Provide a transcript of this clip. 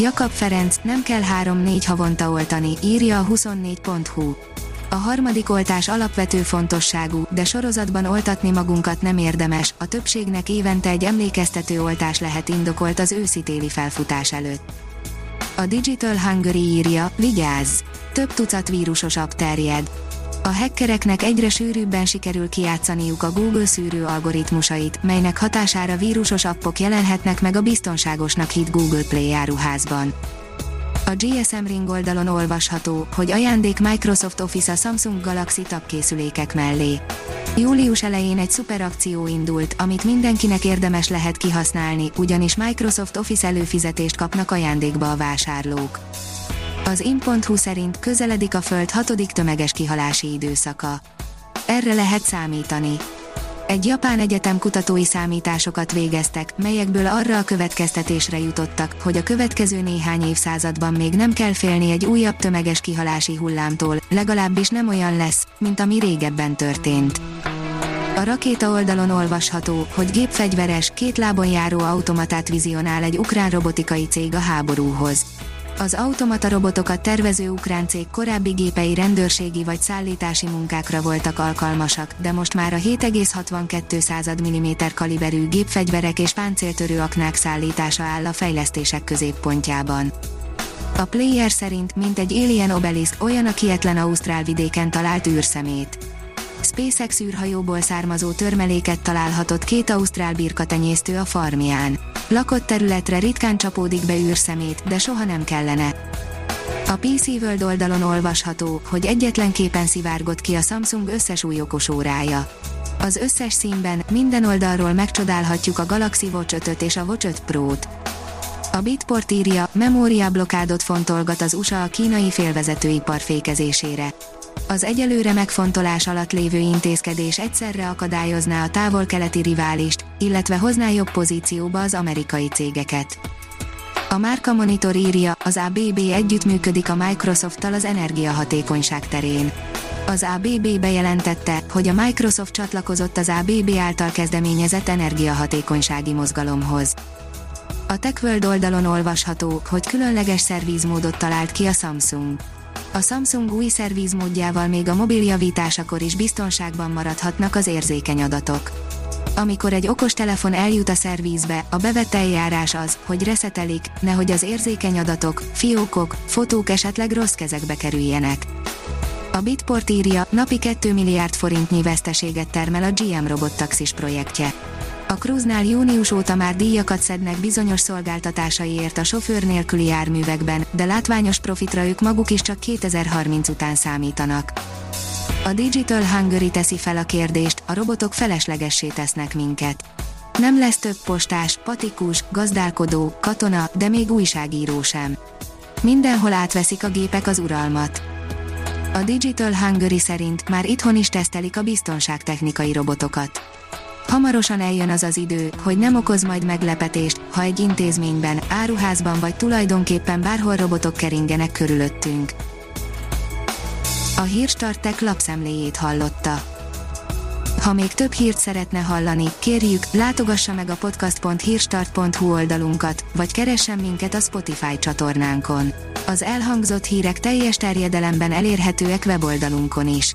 Jakab Ferenc, nem kell 3-4 havonta oltani, írja a 24.hu. A harmadik oltás alapvető fontosságú, de sorozatban oltatni magunkat nem érdemes, a többségnek évente egy emlékeztető oltás lehet indokolt az őszi-téli felfutás előtt. A Digital Hungary írja, vigyázz! Több tucat vírusos app terjed a hackereknek egyre sűrűbben sikerül kijátszaniuk a Google szűrő algoritmusait, melynek hatására vírusos appok jelenhetnek meg a biztonságosnak hit Google Play áruházban. A GSM Ring oldalon olvasható, hogy ajándék Microsoft Office a Samsung Galaxy Tab készülékek mellé. Július elején egy szuperakció indult, amit mindenkinek érdemes lehet kihasználni, ugyanis Microsoft Office előfizetést kapnak ajándékba a vásárlók. Az in.hu szerint közeledik a Föld hatodik tömeges kihalási időszaka. Erre lehet számítani. Egy japán egyetem kutatói számításokat végeztek, melyekből arra a következtetésre jutottak, hogy a következő néhány évszázadban még nem kell félni egy újabb tömeges kihalási hullámtól, legalábbis nem olyan lesz, mint ami régebben történt. A rakéta oldalon olvasható, hogy gépfegyveres, két lábon járó automatát vizionál egy ukrán robotikai cég a háborúhoz. Az automata robotokat tervező ukrán cég korábbi gépei rendőrségi vagy szállítási munkákra voltak alkalmasak, de most már a 7,62 mm kaliberű gépfegyverek és páncéltörő aknák szállítása áll a fejlesztések középpontjában. A player szerint, mint egy Alien Obelisk, olyan a kietlen Ausztrál vidéken talált űrszemét. SpaceX űrhajóból származó törmeléket találhatott két ausztrál birkatenyésztő a farmján. Lakott területre ritkán csapódik be űrszemét, de soha nem kellene. A PC World oldalon olvasható, hogy egyetlen képen szivárgott ki a Samsung összes új okos órája. Az összes színben, minden oldalról megcsodálhatjuk a Galaxy Watch 5 és a Watch 5 Pro-t. A Bitport írja, memóriablokádot fontolgat az USA a kínai félvezetőipar fékezésére az egyelőre megfontolás alatt lévő intézkedés egyszerre akadályozná a távol-keleti riválist, illetve hozná jobb pozícióba az amerikai cégeket. A Márka Monitor írja, az ABB együttműködik a Microsofttal az energiahatékonyság terén. Az ABB bejelentette, hogy a Microsoft csatlakozott az ABB által kezdeményezett energiahatékonysági mozgalomhoz. A TechWorld oldalon olvasható, hogy különleges szervízmódot talált ki a Samsung a Samsung új szervízmódjával még a mobil javításakor is biztonságban maradhatnak az érzékeny adatok. Amikor egy okos telefon eljut a szervízbe, a bevett eljárás az, hogy reszetelik, nehogy az érzékeny adatok, fiókok, fotók esetleg rossz kezekbe kerüljenek. A Bitport írja, napi 2 milliárd forintnyi veszteséget termel a GM robottaxis projektje. A Cruise-nál június óta már díjakat szednek bizonyos szolgáltatásaiért a sofőr nélküli járművekben, de látványos profitra ők maguk is csak 2030 után számítanak. A Digital Hungary teszi fel a kérdést, a robotok feleslegessé tesznek minket. Nem lesz több postás, patikus, gazdálkodó, katona, de még újságíró sem. Mindenhol átveszik a gépek az uralmat. A Digital Hungary szerint már itthon is tesztelik a biztonságtechnikai robotokat Hamarosan eljön az az idő, hogy nem okoz majd meglepetést, ha egy intézményben, áruházban vagy tulajdonképpen bárhol robotok keringenek körülöttünk. A Hírstartek lapszemléjét hallotta. Ha még több hírt szeretne hallani, kérjük, látogassa meg a podcast.hírstart.hu oldalunkat, vagy keressen minket a Spotify csatornánkon. Az elhangzott hírek teljes terjedelemben elérhetőek weboldalunkon is.